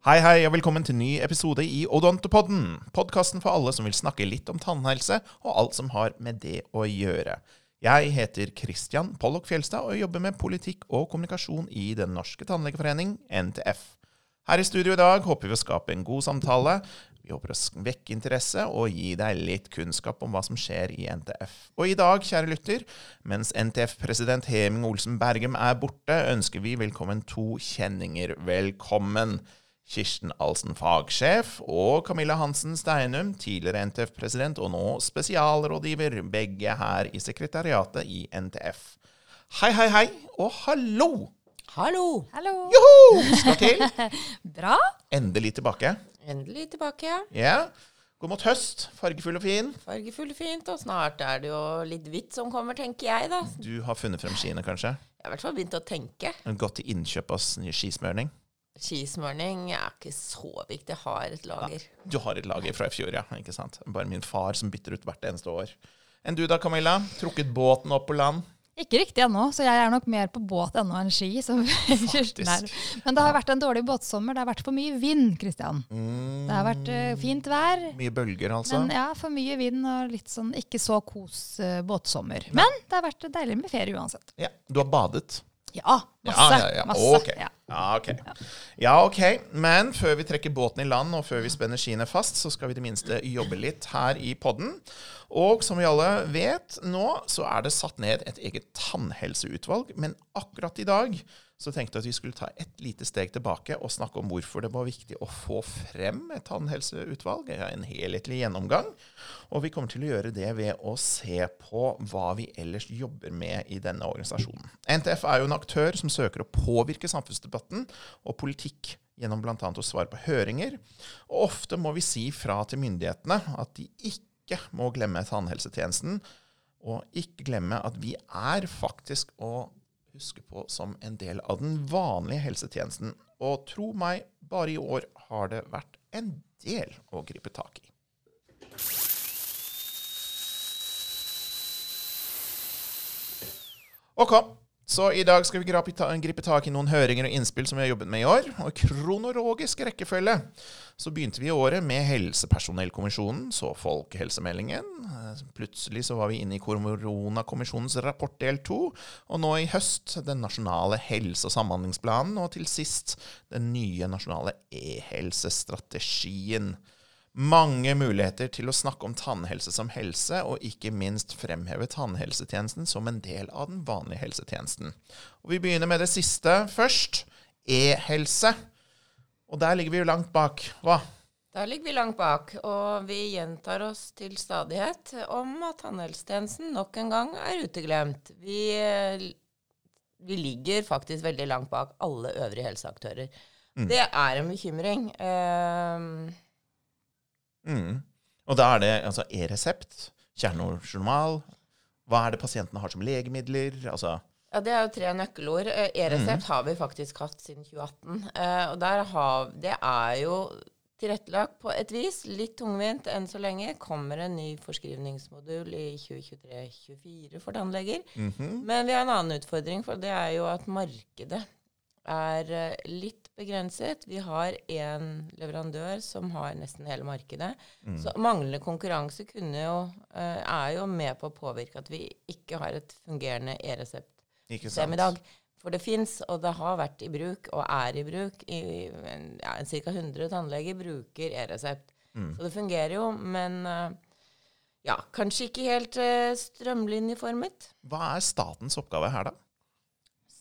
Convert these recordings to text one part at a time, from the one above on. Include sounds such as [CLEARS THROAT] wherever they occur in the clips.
Hei, hei, og velkommen til ny episode i Odontopodden. Podkasten for alle som vil snakke litt om tannhelse og alt som har med det å gjøre. Jeg heter Christian Pollock Fjelstad og jobber med politikk og kommunikasjon i Den norske tannlegeforening, NTF. Her i studio i dag håper vi å skape en god samtale. Vi håper å vekke interesse og gi deg litt kunnskap om hva som skjer i NTF. Og i dag, kjære lytter, mens NTF-president Heming Olsen Bergem er borte, ønsker vi velkommen to kjenninger velkommen. Kirsten Alsen, fagsjef, og Camilla Hansen Steinum, tidligere NTF-president og nå spesialrådgiver, begge her i sekretariatet i NTF. Hei, hei, hei, og hallo! Hallo! Hallo! Joho! Skal til. [LAUGHS] Bra. Endelig tilbake. Endelig tilbake, ja. Ja. God mot høst. Fargefull og fin. Fargefull og fint, og snart er det jo litt hvitt som kommer, tenker jeg, da. Du har funnet frem skiene, kanskje? Jeg har i hvert fall begynt å tenke. Gått til innkjøp av skismørning? Skismørning er ikke så viktig. Jeg har et lager. Ja, du har et lager fra i fjor, ja. ikke sant? Bare min far som bytter ut hvert eneste år. Enn du da, Camilla? Trukket båten opp på land? Ikke riktig ennå, så jeg er nok mer på båt ennå enn ski. [LAUGHS] Men det har vært en dårlig båtsommer. Det har vært for mye vind, Kristian. Mm. Det har vært uh, fint vær. Mye bølger, altså? Men ja, for mye vind og litt sånn ikke så kos uh, båtsommer. Ja. Men det har vært deilig med ferie uansett. Ja, Du har badet? Ja, masse. Ja, ja, ja. masse. Okay. Ja. Okay. ja, OK. Men før vi trekker båten i land, og før vi spenner skiene fast, så skal vi i det minste jobbe litt her i podden. Og som vi alle vet nå, så er det satt ned et eget tannhelseutvalg. Men akkurat i dag så tenkte jeg at vi skulle ta et lite steg tilbake og snakke om hvorfor det var viktig å få frem et tannhelseutvalg, en helhetlig gjennomgang. Og vi kommer til å gjøre det ved å se på hva vi ellers jobber med i denne organisasjonen. NTF er jo en aktør som søker å påvirke samfunnsdebatten og politikk gjennom bl.a. å svare på høringer. Og ofte må vi si fra til myndighetene at de ikke må glemme tannhelsetjenesten, og ikke glemme at vi er faktisk å huske på som en del av den vanlige helsetjenesten. Og tro meg, bare i år har det vært en del å gripe tak i. Ok, så i dag skal vi gripe tak i noen høringer og innspill som vi har jobbet med i år. Og i kronologisk rekkefølge så begynte vi i året med Helsepersonellkommisjonen, så Folkehelsemeldingen. Plutselig så var vi inne i Koronakommisjonens rapport del to. Og nå i høst den nasjonale helse- og samhandlingsplanen. Og til sist den nye nasjonale e-helsestrategien mange muligheter til å snakke om tannhelse som helse, og ikke minst fremheve tannhelsetjenesten som en del av den vanlige helsetjenesten. Og Vi begynner med det siste først. E-helse. Og der ligger vi jo langt bak. Hva? Der ligger vi langt bak, og vi gjentar oss til stadighet om at tannhelsetjenesten nok en gang er uteglemt. Vi, vi ligger faktisk veldig langt bak alle øvrige helseaktører. Mm. Det er en bekymring. Uh, Mm. Og da er det altså e-resept, kjernejournal Hva er det pasientene har som legemidler? Altså ja, Det er jo tre nøkkelord. Eh, e-resept mm. har vi faktisk hatt siden 2018. Eh, og der har, det er jo tilrettelagt på et vis. Litt tungvint enn så lenge. Kommer en ny forskrivningsmodul i 2023-2024 for tannleger. Mm -hmm. Men vi har en annen utfordring, for det er jo at markedet er eh, litt begrenset. Vi har én leverandør som har nesten hele markedet. Mm. Så manglende konkurranse jo, uh, er jo med på å påvirke at vi ikke har et fungerende e-reseptsystem i dag. For det fins, og det har vært i bruk, og er i bruk. I, ja, Ca. 100 tannleger bruker e-resept. Mm. Så det fungerer jo, men uh, ja, kanskje ikke helt uh, strømlinjeformet. Hva er statens oppgave her, da?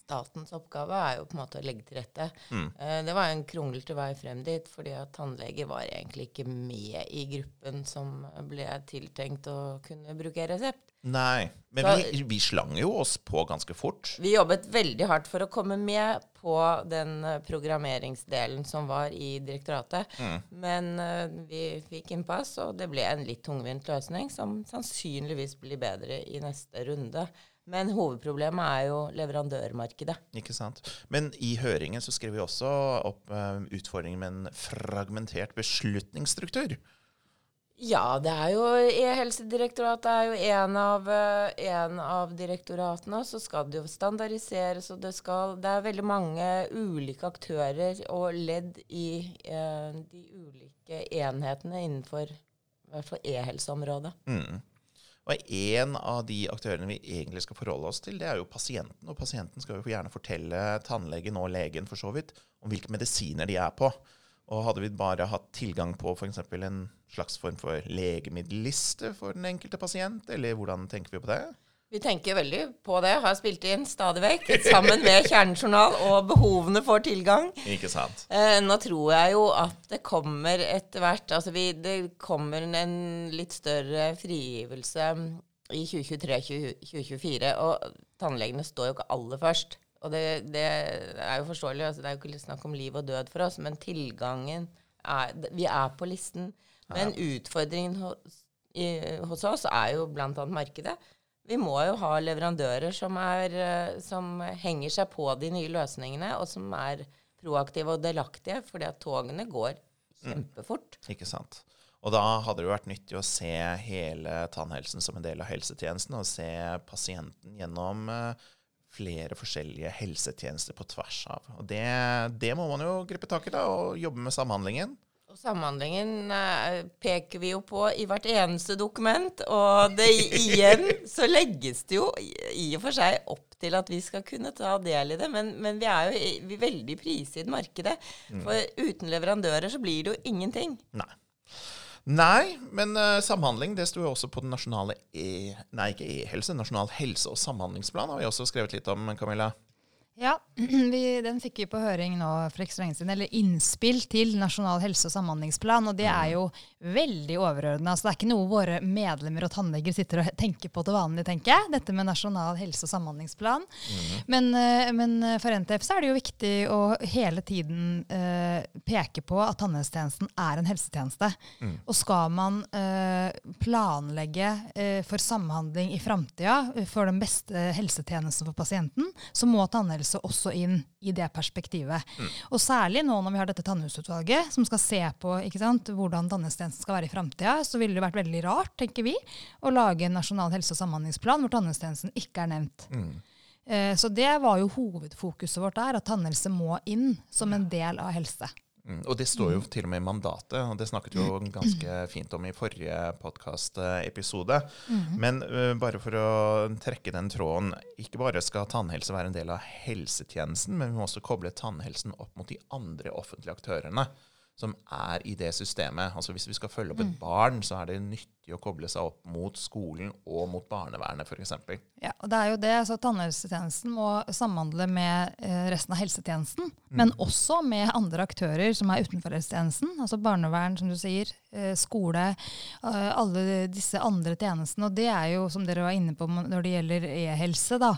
Statens oppgave er jo på en måte å legge til rette. Mm. Uh, det var en kronglete vei frem dit, fordi at tannleger var egentlig ikke med i gruppen som ble tiltenkt å kunne bruke resept. Nei, men Så, vi, vi, slang jo oss på ganske fort. Vi jobbet veldig hardt for å komme med på den eh, programmeringsdelen som var i direktoratet. Mm. Men uh, vi fikk innpass, og det ble en litt tungvint løsning som sannsynligvis blir bedre i neste runde. Men hovedproblemet er jo leverandørmarkedet. Ikke sant. Men i høringen så skrev vi også opp uh, utfordringen med en fragmentert beslutningsstruktur. Ja, det er jo E-helsedirektoratet er jo en av, eh, en av direktoratene. Så skal det jo standardiseres, og det, skal, det er veldig mange ulike aktører og ledd i eh, de ulike enhetene innenfor i hvert fall e-helseområdet. Mm. Og en av de aktørene vi egentlig skal forholde oss til, det er jo pasienten. Og pasienten skal jo gjerne fortelle tannlegen og legen for så vidt om hvilke medisiner de er på. Og hadde vi bare hatt tilgang på f.eks. en slags form for legemiddelliste for den enkelte pasient, eller hvordan tenker vi på det? Vi tenker veldig på det. Har spilt inn stadig vekk sammen med kjernejournal og behovene for tilgang. Ikke sant. Eh, nå tror jeg jo at det kommer etter hvert Altså vi, det kommer en litt større frigivelse i 2023-2024. Og tannlegene står jo ikke aller først. Og det, det er jo forståelig. Altså det er jo ikke snakk om liv og død for oss, men tilgangen er Vi er på listen. Men utfordringen hos, i, hos oss er jo bl.a. markedet. Vi må jo ha leverandører som, er, som henger seg på de nye løsningene, og som er proaktive og delaktige, fordi at togene går kjempefort. Mm. Ikke sant. Og da hadde det vært nyttig å se hele tannhelsen som en del av helsetjenesten, og se pasienten gjennom uh, flere forskjellige helsetjenester på tvers av. Og det, det må man jo gripe tak i da, og jobbe med samhandlingen. Samhandlingen eh, peker vi jo på i hvert eneste dokument. Og det, igjen så legges det jo i og for seg opp til at vi skal kunne ta del i det. Men, men vi er jo vi er veldig prisgitt markedet. Mm. For uten leverandører så blir det jo ingenting. Nei. Nei, men uh, samhandling det sto jo også på den nasjonale e... Nei, ikke e-helse. Nasjonal helse- og samhandlingsplan har vi også skrevet litt om, Camilla. Ja, [CLEARS THROAT] vi, den fikk vi på høring nå for ikke så lenge siden. Eller innspill til Nasjonal helse- og samhandlingsplan. Og det er mm. jo veldig overordna. Altså, det er ikke noe våre medlemmer og tannleger sitter og [LAUGHS] tenker på til vanlig, tenker jeg. Dette med Nasjonal helse- og samhandlingsplan. Mm. Men, eh, men, for NTF så er det jo viktig å hele tiden uh, peke på at tannhelsetjenesten er en helsetjeneste. Mm. Og skal man uh, planlegge uh, for samhandling i framtida for den beste helsetjenesten for pasienten, så må tannhelse helse også inn i det perspektivet. Mm. Og særlig nå når vi har dette tannhusutvalget som skal se på sant, hvordan tannhelsetjenesten skal være i framtida, så ville det vært veldig rart, tenker vi, å lage en nasjonal helse- og samhandlingsplan hvor tannhelsetjenesten ikke er nevnt. Mm. Eh, så det var jo hovedfokuset vårt der, at tannhelse må inn som en del av helse. Mm, og det står jo til og med i mandatet, og det snakket jo ganske fint om i forrige podkastepisode. Mm. Men uh, bare for å trekke den tråden, ikke bare skal tannhelse være en del av helsetjenesten, men vi må også koble tannhelsen opp mot de andre offentlige aktørene som er i det systemet. Altså Hvis vi skal følge opp et mm. barn, så er det nyttig å koble seg opp mot skolen og mot barnevernet f.eks. Ja, og det er jo det. så Tannhelsetjenesten må samhandle med eh, resten av helsetjenesten, mm. men også med andre aktører som er utenfor helsetjenesten. Altså barnevern, som du sier, eh, skole, eh, alle disse andre tjenestene. Og det er jo, som dere var inne på når det gjelder e-helse, da.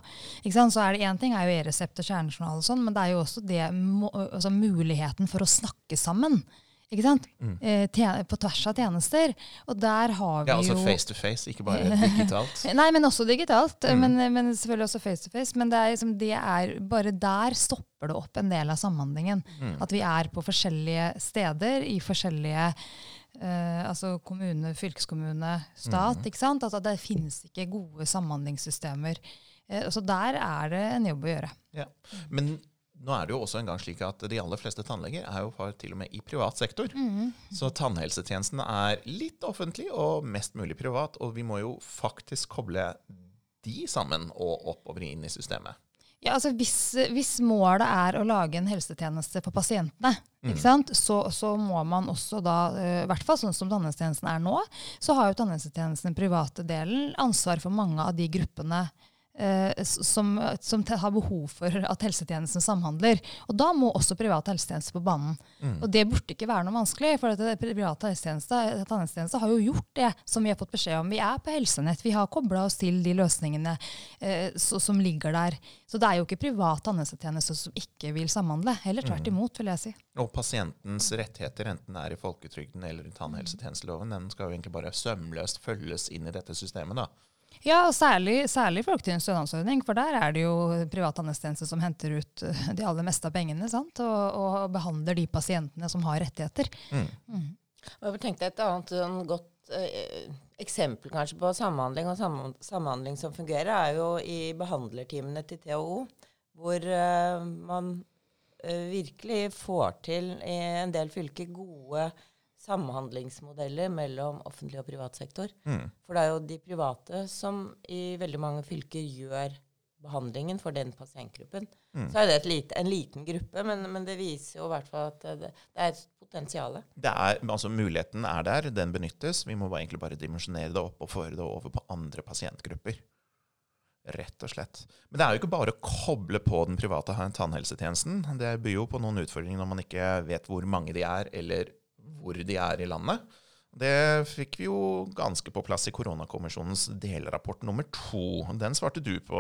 Så er det Én ting er jo e-resept og kjernejournal og sånn, men det er jo også det, altså muligheten for å snakke sammen. Ikke sant? Mm. Eh, på tvers av tjenester. Og der har vi ja, altså jo face to face, ikke bare digitalt? [LAUGHS] Nei, men også digitalt. Mm. Men, men, selvfølgelig også face to face. Men det er, liksom, det er, bare der stopper det opp en del av samhandlingen. Mm. At vi er på forskjellige steder i forskjellige uh, altså kommune, fylkeskommune, stat. Mm. ikke sant? Altså, det finnes ikke gode samhandlingssystemer. Uh, så der er det en jobb å gjøre. Ja. Men nå er det jo også en gang slik at de aller fleste tannleger er jo til og med i privat sektor. Mm. Så tannhelsetjenesten er litt offentlig og mest mulig privat. Og vi må jo faktisk koble de sammen og oppover inn i systemet. Ja, altså hvis, hvis målet er å lage en helsetjeneste for pasientene, mm. så, så, må man også da, eh, i hvert fall sånn som tannhelsetjenesten er nå, så har jo tannhelsetjenesten den private delen ansvar for mange av de gruppene som, som, har behov for at helsetjenesten samhandler. Og da må også private helsetjenester på banen. Mm. Og det burde ikke være noe vanskelig, for det private helsetjenester har jo gjort det som vi har fått beskjed om. Vi er på helsenett, vi har kobla oss til de løsningene eh, så, som ligger der. Så det er jo ikke privat tannhelsetjeneste som ikke vil samhandle. Heller tvert mm. imot, vil jeg si. Og pasientens rettigheter, enten det er i folketrygden eller i tannhelsetjenesteloven, den skal jo egentlig bare sømløst følges inn i dette systemet. da. Ja, og særlig, særlig en stønadsordning, for der er det jo privat tannhelsetjeneste som henter ut eh, de aller meste av pengene sant? Og, og behandler de pasientene som har rettigheter. Mm. Mm. Jeg tenkte Et annet sånn godt eh, eksempel kanskje på samhandling og sam samhandling som fungerer, er jo i behandlerteamene til THO, hvor eh, man eh, virkelig får til i en del fylker gode samhandlingsmodeller mellom offentlig og privat sektor. Mm. For det er jo de private som i veldig mange fylker gjør behandlingen for den pasientgruppen. Mm. Så er det et lite, en liten gruppe, men, men, det viser jo i hvert fall at det, det er et potensial. Altså, muligheten er der, den benyttes. Vi må bare, egentlig bare dimensjonere det opp og føre det over på andre pasientgrupper. Rett og slett. Men det er jo ikke bare å koble på den private tannhelsetjenesten. Det byr jo på noen utfordringer når man ikke vet hvor mange de er, eller hvor de er i landet. Det fikk vi jo ganske på plass i koronakommisjonens delrapport nummer to. Den svarte du på,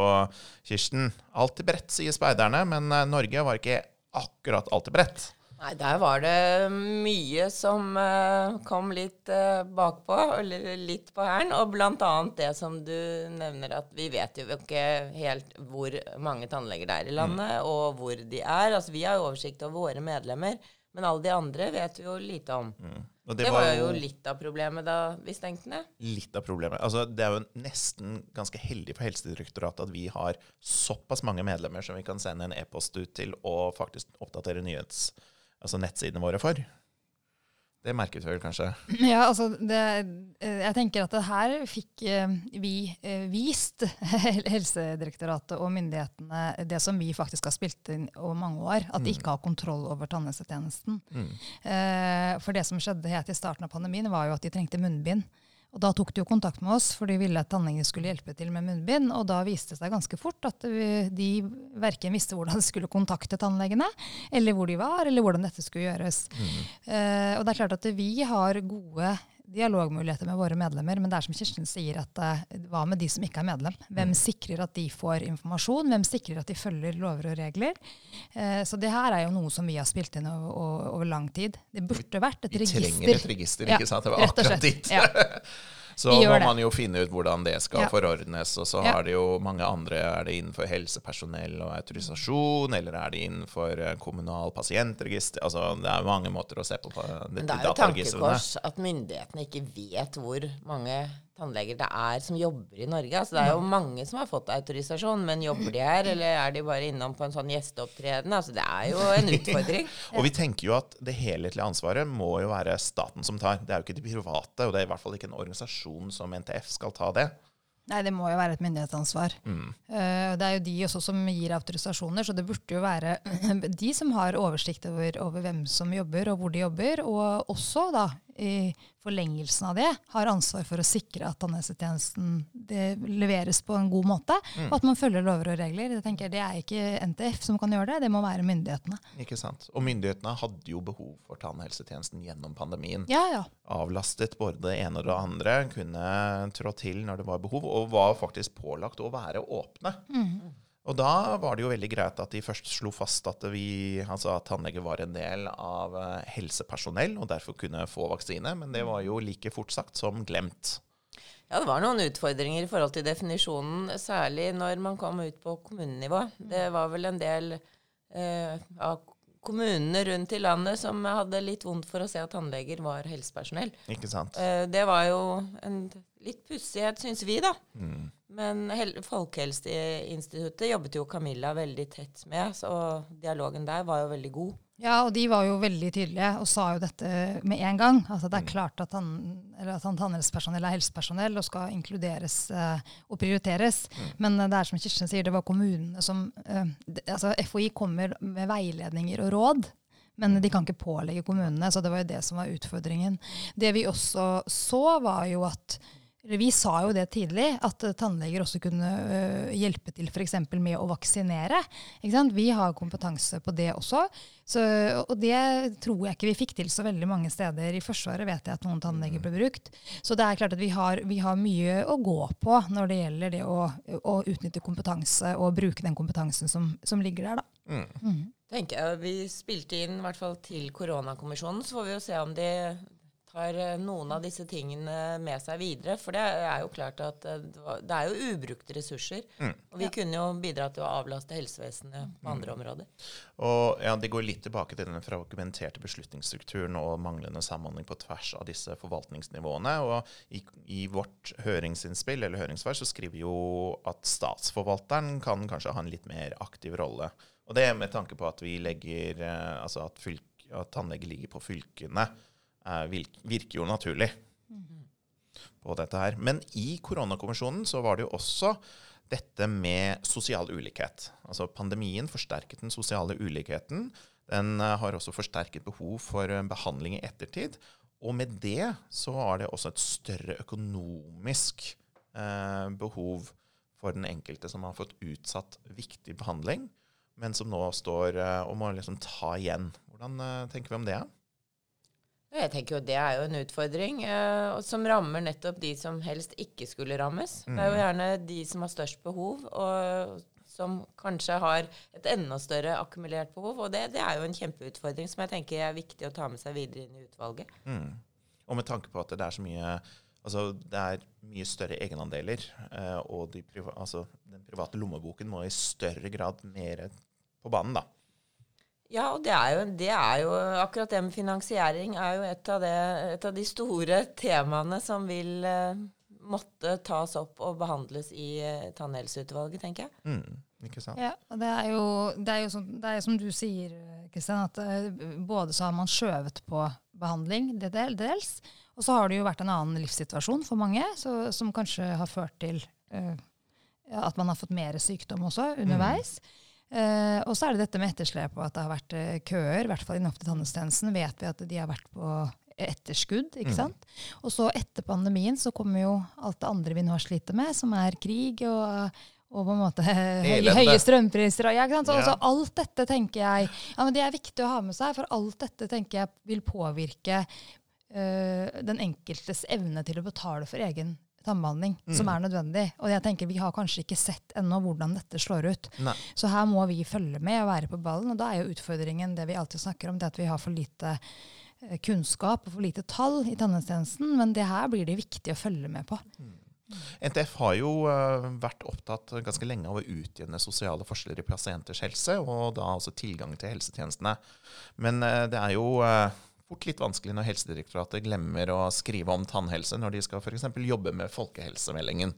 Kirsten. Alltid bredt, sier speiderne, men eh, Norge var ikke akkurat alltid bredt. Nei, der var det mye som uh, kom litt uh, bakpå, eller litt på hælen. Og annet det som du nevner, at vi vet jo ikke helt hvor mange tannleger det er i landet, mm. og hvor de er. Altså, vi har jo oversikt over våre medlemmer, men alle de andre vet vi jo lite om. Mm. Det, det, var jo litt av problemet da vi stengte ned. Litt av problemet. Altså, det er jo nesten ganske heldig for Helsedirektoratet at vi har såpass mange medlemmer som vi kan sende en e-post ut til og faktisk oppdatere nyhets, altså nettsidene våre for. Det merket vi vel kanskje? [LAUGHS] Ja, altså det, eh, Jeg tenker at det her fikk eh, vi eh, vist [LAUGHS] Helsedirektoratet og myndighetene det som vi faktisk har spilt inn over mange år, at de mm. ikke har kontroll over tannhelsetjenesten. Mm. For det som skjedde helt i starten av pandemien, var jo at de trengte munnbind. Og Da tok de jo kontakt med oss, for de ville at tannleger skulle hjelpe til med munnbind. Og da viste det seg ganske fort at de verken visste hvordan de skulle kontakte tannlegene, eller hvor de var, eller hvordan dette skulle gjøres. Mm. Uh, og det er klart at vi har gode dialogmuligheter med våre medlemmer, men det er som Kirsten sier, at uh, hva med de som ikke er medlem? Hvem mm. sikrer at de får informasjon? Hvem sikrer at de følger lover og regler? Uh, så det her er jo noe som vi har spilt inn over, over, over lang tid. Det burde vært et register. Vi trenger et register, ikke sant? Det var akkurat dit. Ja. [LAUGHS] Så må man jo finne ut hvordan det skal ja. forordnes. Og så ja. har det jo mange andre Er det innenfor helsepersonell og autorisasjon, eller er det innenfor eh, kommunal pasientregister? Altså, det er mange måter å se på. på Men det er jo tankekors at myndighetene ikke vet hvor mange tannleger det er som jobber i Norge. Altså, det er jo mange som har fått autorisasjon, men jobber de her, eller er de bare innom på en sånn gjesteopptreden? Altså, det er jo en [LAUGHS] utfordring. og vi tenker jo at det helhetlige ansvaret må jo være staten som tar. Det er jo ikke de private, og det er i hvert fall ikke en organisasjon som NTF skal ta det. Nei, det må jo være et myndighetsansvar. Mm. Uh, det er jo de også som gir autorisasjoner, så det burde jo være [CLEARS THROAT] de som har oversikt over, over, hvem som jobber, og hvor de jobber. Og også da i forlengelsen av det har ansvar for å sikre at tannhelsetjenesten leveres på en god måte, mm. og at man følger lover og regler. Jeg tenker det er ikke NTF som kan gjøre det, det må være myndighetene. Ikke sant. Og myndighetene hadde jo behov for tannhelsetjenesten gjennom pandemien. Ja, ja. Avlastet både det ene og det andre, kunne trå til når det var behov, og var faktisk pålagt å være åpne. Mm. Og da var det jo veldig greit at de først slo fast at, vi, altså at tannleger var en del av eh, helsepersonell og derfor kunne få vaksine, men det var jo like fort sagt som glemt. Ja, det var noen utfordringer i forhold til definisjonen, særlig når man kom ut på kommunenivå. Det var vel en del eh, av kommunene rundt i landet som hadde litt vondt for å se at tannleger var helsepersonell. Ikke sant. Eh, det var jo en litt pussighet, syns vi, da. Mm. Men Folkehelseinstituttet jobbet jo Camilla veldig tett med, så dialogen der var jo veldig god. Ja, og de var jo veldig tydelige og sa jo dette med en gang. Altså det er mm. klart at, han, at tannhelsepersonell er helsepersonell og skal inkluderes eh, og prioriteres. Mm. Men det er som Kirsten sier, det var kommunene som eh, altså FHI kommer med veiledninger og råd. Men de kan ikke pålegge kommunene, så det var jo det som var utfordringen. Det vi også så, var jo at vi sa jo det tidlig, at tannleger også kunne uh, hjelpe til f.eks. med å vaksinere. Vi har kompetanse på det også. Så, og det tror jeg ikke vi fikk til så veldig mange steder. I Forsvaret vet jeg at noen tannleger ble brukt. Så det er klart at vi har, vi har mye å gå på når det gjelder det å, å, utnytte kompetanse og bruke den kompetansen som, som ligger der. Da. Mm. Mm. Tenker jeg, Vi spilte inn i hvert fall til koronakommisjonen, så får vi jo se om de tar eh, noen av disse tingene med seg videre. For det er jo klart at eh, det er jo ubrukte ressurser. Og vi kunne jo bidra til å avlaste helsevesenet på andre områder. Og ja, Det går litt tilbake til den fragmenterte beslutningsstrukturen og manglende samhandling på tvers av disse forvaltningsnivåene. Og i, i vårt høringsinnspill eller høringssvar så skriver vi jo at statsforvalteren kan kanskje ha en litt mer aktiv rolle. Og det er med tanke på at vi legger eh, altså at, fylk, at tannlege ligger på fylkene, virker jo naturlig på dette her. Men i koronakommisjonen så var det jo også dette med sosial ulikhet. Altså pandemien forsterket den sosiale ulikheten. Den eh, har også forsterket behov for eh, behandling i ettertid. Og med det så har det også et større økonomisk eh, behov for den enkelte som har fått utsatt viktig behandling, men som nå står eh, og må liksom ta igjen. Hvordan eh, tenker vi om det? Jeg tenker jo Det er jo en utfordring eh, som rammer nettopp de som helst ikke skulle rammes. Det er jo gjerne de som har størst behov, og som kanskje har et enda større akkumulert behov. Og det, det er jo en kjempeutfordring som jeg tenker er viktig å ta med seg videre inn i utvalget. Mm. Og med tanke på at det er så mye Altså, det er mye større egenandeler, eh, og de priva, altså, den private lommeboken må i større grad mer på banen, da. Ja, og det er, jo, det er jo akkurat det med finansiering er jo et av, det, et av de store temaene som vil uh, måtte tas opp og behandles i uh, tannhelseutvalget, tenker jeg. Mm, ikke sant? Ja, og det er jo, det er jo som, det er som du sier, Kristian, at uh, både så har man skjøvet på behandling det del, dels, og så har det jo vært en annen livssituasjon for mange, så, som kanskje har ført til at man har fått mer sykdom også underveis. Eh, og så er det dette med etterslep og at det har vært eh, køer, i hvert fall innenfor tannhelsetjenesten vet vi at de har vært på etterskudd. ikke sant? Og så etter pandemien så kommer jo alt det andre vi nå har slitt med, som er krig og, og på en måte [LAUGHS] høye, høye strømpriser. Og, ja, ikke sant? Så, Ja. så alt dette tenker jeg ja, men det er viktig å ha med seg, for alt dette tenker jeg vil påvirke øh, den enkeltes evne til å betale for egen tannbehandling, som er nødvendig. Og jeg tenker vi har kanskje ikke sett ennå hvordan dette slår ut. Nei. Så her må vi følge med og være på ballen. Og da er jo utfordringen det vi alltid snakker om, det at vi har for lite eh, kunnskap og for lite tall i tannhelsetjenesten. Men det her blir det viktig å følge med på. NTF har jo eh, vært opptatt ganske lenge av å utjevne sosiale forskjeller i pasienters helse, og da også tilgang til helsetjenestene. Men eh, det er jo fort litt vanskelig når Helsedirektoratet glemmer å skrive om tannhelse når de skal f.eks. jobbe med folkehelsemeldingen.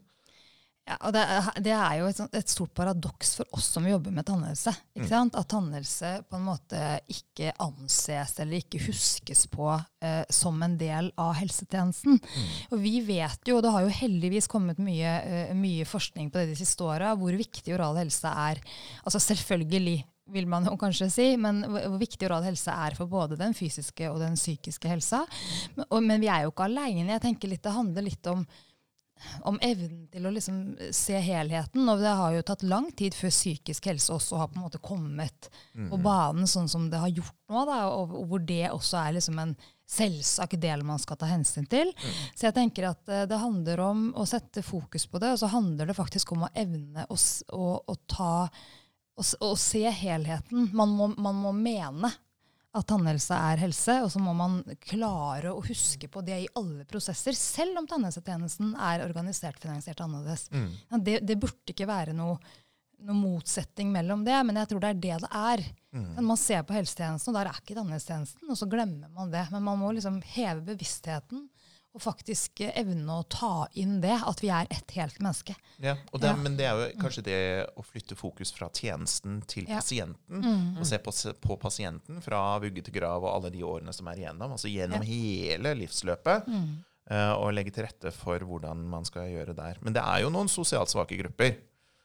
Ja, og det, det er jo et, sånt- et stort paradoks for oss som jobber med tannhelse. Ikke sant? At tannhelse på en måte ikke anses eller ikke huskes på eh, som en del av helsetjenesten. Og vi vet jo, og det har jo heldigvis kommet mye, uh, mye forskning på det de siste åra, hvor viktig oral helse er. Altså selvfølgelig vil man jo kanskje si, men hvor viktig oral helse er for både den fysiske og den psykiske helsa. Men, og, men vi er jo ikke aleine. Jeg tenker litt, Det handler litt om om evnen til å liksom se helheten. Og det har jo tatt lang tid før psykisk helse også har på en måte kommet på banen sånn som det har gjort nå. Da, og, og hvor det også er liksom en selvsagt del man skal ta hensyn til. Så jeg tenker at eh, det handler om å sette fokus på det, og så handler det faktisk om å evne å, å, å ta å, å se helheten. Man må, man må mene at tannhelse er helse, og så må man klare å huske på det i alle prosesser, selv om tannhelsetjenesten er organisert finansiert annerledes. Ja, det, det burde ikke være noe, noe motsetning mellom det, men jeg tror det er det det er. Mm. man ser på helsetjenesten, og der er ikke tannhelsetjenesten, og så glemmer man det. Men man må liksom heve bevisstheten og faktisk eh, evne å ta inn det, at vi er ett helt menneske. Ja, og det, Ja. Men det er jo kanskje det å flytte fokus fra tjenesten til Ja. pasienten. Mm. Og se på, på pasienten fra vugge til grav og alle de årene som er igjennom. Altså gjennom hele livsløpet. Mm. Uh, og legge til rette for hvordan man skal gjøre der. Men det er jo noen sosialt svake grupper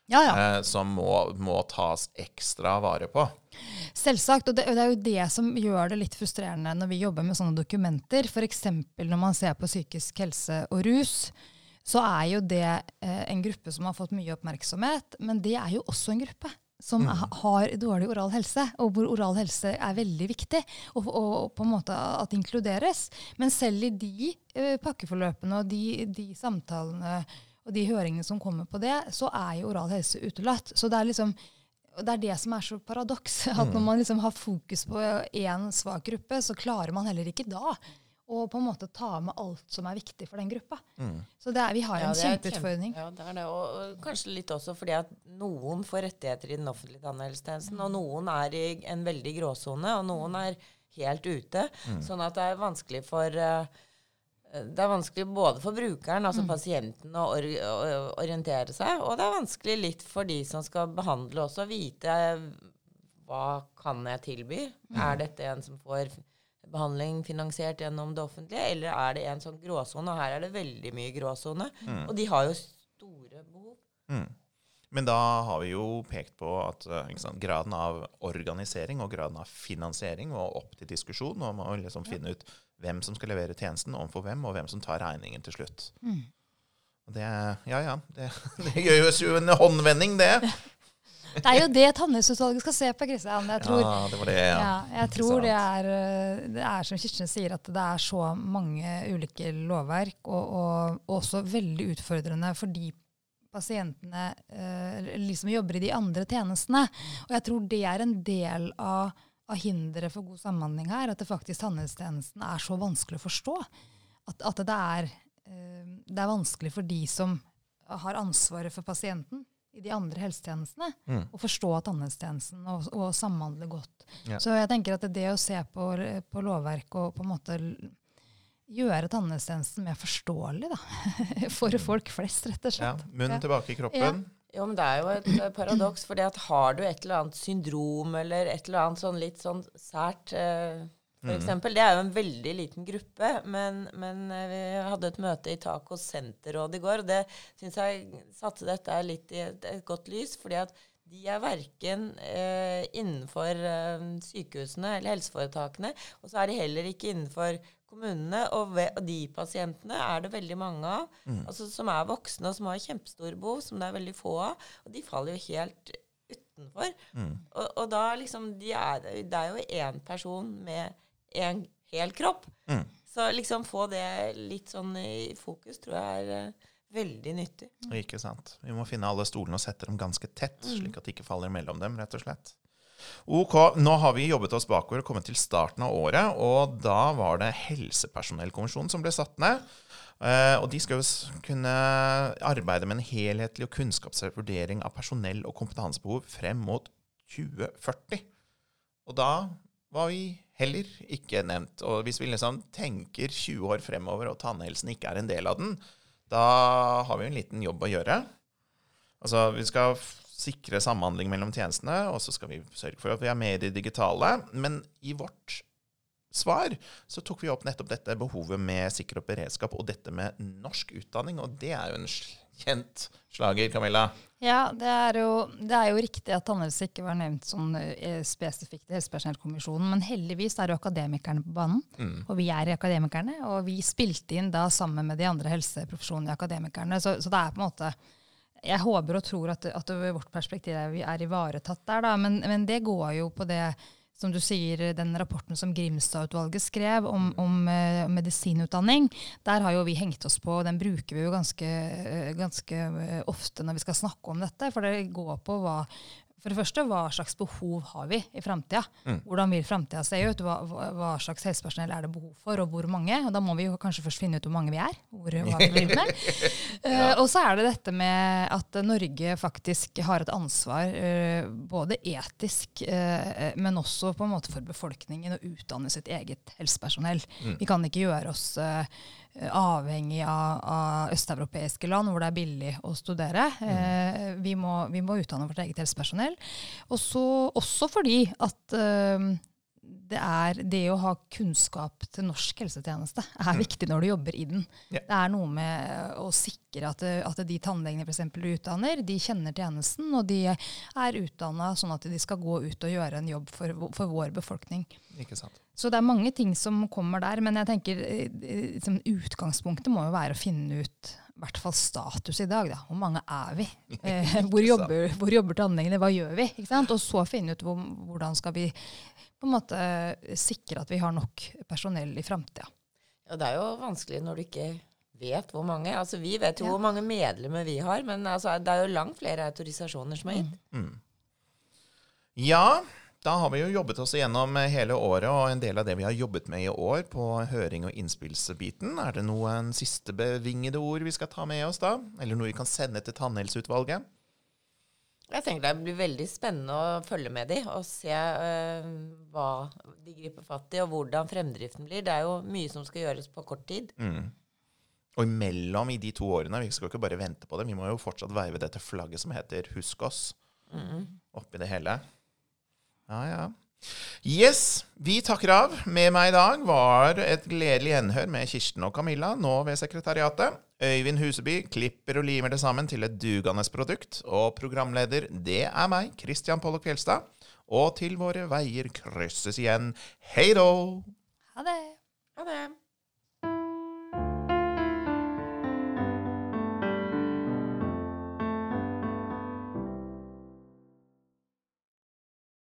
Ja, ja. eh, som må, må tas ekstra vare på. Selvsagt, og det, det er jo det som gjør det litt frustrerende når vi jobber med sånne dokumenter. F.eks. når man ser på psykisk helse og rus, så er jo det eh, en gruppe som har fått mye oppmerksomhet, men det er jo også en gruppe som ha- har dårlig oral helse, og hvor oral helse er veldig viktig, og, og, og på en måte at det inkluderes. Men selv i de eh, pakkeforløpene og de, de samtalene og de høringene som kommer på det, så er jo oral helse utelatt. Så det er liksom og det er det som er så paradoks. [LAUGHS] At når man liksom har fokus på én svak gruppe, så klarer man heller ikke da å på en måte ta med alt som er viktig for den gruppa. Mm. Så det er, vi har Ja, en kjempeutfordring. kjempe- Ja, det er det. Og, og kanskje litt også fordi at noen får rettigheter i den offentlige tannhelsetjenesten, og noen er i en veldig gråsone, og noen er helt ute. Sånn at det er vanskelig for eh, det er vanskelig både for brukeren, altså pasienten, å or orientere seg, og det er vanskelig litt for de som skal behandle også, å vite hva kan jeg tilby? Er dette en som får behandling finansiert gjennom det offentlige, eller er det en sånn gråsone? Og her er det veldig mye gråsone, og de har jo store behov. Men da har vi jo pekt på at eh, sant, graden av organisering og graden av finansiering var opp til diskusjon. Og man må liksom finne ut hvem som skal levere tjenesten overfor hvem, og hvem som tar regningen til slutt. Mm. Og det, ja, ja, det, [LAUGHS] det gjøres jo en håndvending, det. [LAUGHS] Det er jo det Tannhelseutvalget skal se på, Kristian. Jeg tror, Ja, det var det, ja. Ja, jeg tror det er, øh, det er som Kirsten sier, at det er så mange ulike lovverk, og, og også veldig utfordrende for de pasientene øh, eller de som jobber i de andre tjenestene. Og jeg tror det er en del av, av hinderet for god samhandling her, at det faktisk tannhelsetjenesten er så vanskelig å forstå. At, at det, er, øh, det er vanskelig for de som har ansvaret for pasienten i de andre helsetjenestene, Mm. å forstå tannhelsetjenesten og, og samhandle godt. Ja. Så jeg tenker at det å se på, på lovverk og på en måte gjøre tannhelsetjenesten mer forståelig da, [LAUGHS] for folk flest, rett og ja. slett. Munnen tilbake i kroppen. Jo, men det er jo et eh, paradoks, for har du et eller annet syndrom eller et eller annet sånn litt sånn sært eh, for eksempel, Det er jo en veldig liten gruppe, men, men eh, vi hadde et møte i Tacos senterråd i går, og det syns jeg satte dette litt i et, et godt lys. fordi at de er verken eh, innenfor eh, sykehusene eller helseforetakene, og så er de heller ikke innenfor kommunene. Og, ve og de pasientene er det veldig mange av, altså, som er voksne og som har kjempestore behov, som det er veldig få av. Og de faller jo helt utenfor. Mm. Og, og da liksom de er, Det er jo én person med en hel kropp. Mm. Så liksom få det litt sånn i fokus tror jeg er eh, veldig nyttig. Ikke sant. Vi må finne alle stolene og sette dem ganske tett, slik at de ikke faller mellom dem, rett og slett. Ok, nå har vi jobbet oss bakover og kommet til starten av året, og da var det Helsepersonellkommisjonen som ble satt ned. Eh, og de skal jo kunne arbeide med en helhetlig og kunnskapsrett vurdering av personell- og kompetansebehov frem mot 2040. Og da var vi heller ikke nevnt. Og hvis vi liksom tenker 20 år fremover, og tannhelsen ikke er en del av den, da har vi en liten jobb å gjøre. Altså, vi skal sikre samhandling mellom tjenestene, og så skal vi sørge for at vi er med i det digitale. Men i vårt svar så tok vi opp nettopp dette behovet med sikkerhet og beredskap, og dette med norsk utdanning, og det er jo en kjent slager, Camilla. Ja, det er, jo, det er jo riktig at tannhelse ikke var nevnt sånn eh, spesifikt i Helsepersonellkommisjonen, men heldigvis er jo akademikerne på banen. Og vi er akademikerne, og vi spilte inn da sammen med de andre helseprofesjonene i akademikerne. Så, så det er på en måte Jeg håper og tror at, at vårt perspektiv er, vi er ivaretatt der, da, men, men det går jo på det som du sier, den rapporten som Grimstad-utvalget skrev om, om eh, medisinutdanning, der har jo vi hengt oss på, og den bruker vi jo ganske, eh, ganske eh, ofte når vi skal snakke om dette. For det går på hva for det første, hva slags behov har vi i framtida? Hvordan vil framtida se ut? Hva, hva, slags helsepersonell er det behov for, og hvor mange? Og da må vi jo kanskje først finne ut hvor mange vi er. Hvor, hva vi driver med. [LAUGHS] Eh, og så er det dette med at Norge faktisk har et ansvar, uh, både etisk, uh, men også på en måte for befolkningen, å utdanne sitt eget helsepersonell. Vi kan ikke gjøre oss avhengig av, av østeuropeiske land hvor det er billig å studere. Eh, vi, må, vi må utdanne vårt eget helsepersonell. Og så også fordi at eh, det er det å ha kunnskap til norsk helsetjeneste er viktig når du jobber i den. Ja. Det er noe med å sikre at, at de tannlegene for eksempel du utdanner, de kjenner tjenesten, og de er utdanna sånn at de skal gå ut og gjøre en jobb for, for vår befolkning. Ikke sant? Så det er mange ting som kommer der, men jeg tenker eh, eh, liksom, utgangspunktet må jo være å finne ut i hvert fall status i dag. Da. Hvor mange er vi? [LAUGHS] Eh, hvor, jobber, hvor jobber tannlegene? Hva gjør vi? Ikke sant? Og så finne ut hvor, hvordan skal vi på en måte sikre at vi har nok personell i framtida. Ja, det er jo vanskelig når du ikke vet hvor mange. Altså, Vi vet jo Ja. hvor mange medlemmer vi har, men altså, det er jo langt flere autorisasjoner som er gitt. Ja, Da har vi jo jobbet oss igjennom hele året, og en del av det vi har jobbet med i år på høring- og innspillsbiten. Er det noen siste bevingede ord vi skal ta med oss da? Eller noe vi kan sende til Tannhelseutvalget? Jeg tenker Det blir veldig spennende å følge med de og se øh, hva de griper fatt i, og hvordan fremdriften blir. Det er jo mye som skal gjøres på kort tid. Mm. Og imellom i de to årene, vi skal jo ikke bare vente på det, vi må jo fortsatt veive dette flagget som heter 'Husk oss', mm. oppi det hele. Ja, ja. Yes, vi takker av. Med meg i dag var et gledelig gjenhør med Kirsten og Camilla, nå ved sekretariatet. Øyvind Huseby klipper og limer det sammen til et dugende produkt. Og programleder, det er meg, Christian Pollock Fjelstad. Og til våre veier krysses igjen. Hei då! Ha det. Ha det.